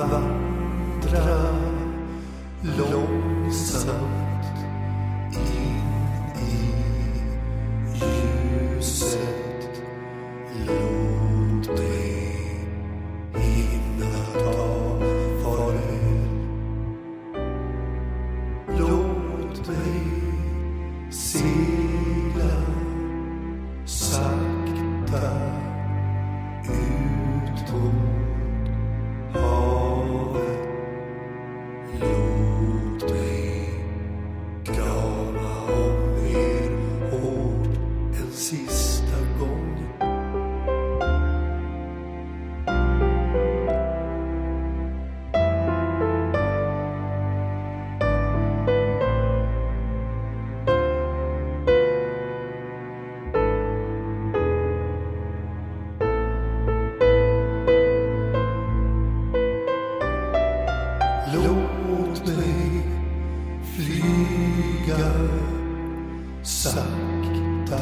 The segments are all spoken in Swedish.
vandra långsamt in i ljuset. Låt mig hinna ta farväl. Låt mig segla sakta ut på Låt mig flyga sakta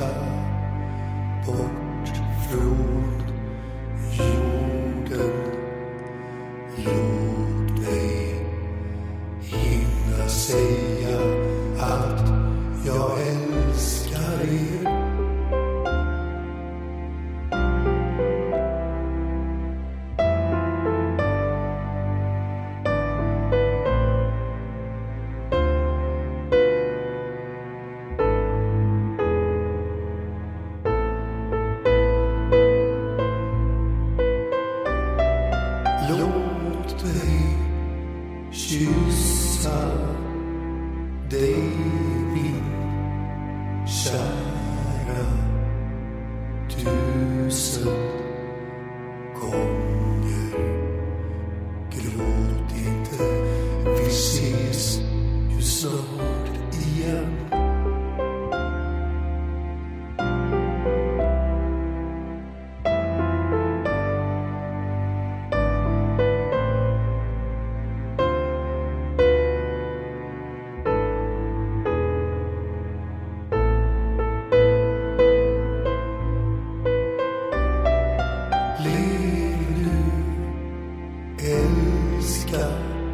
bort från Låt mig kyssa dig sky.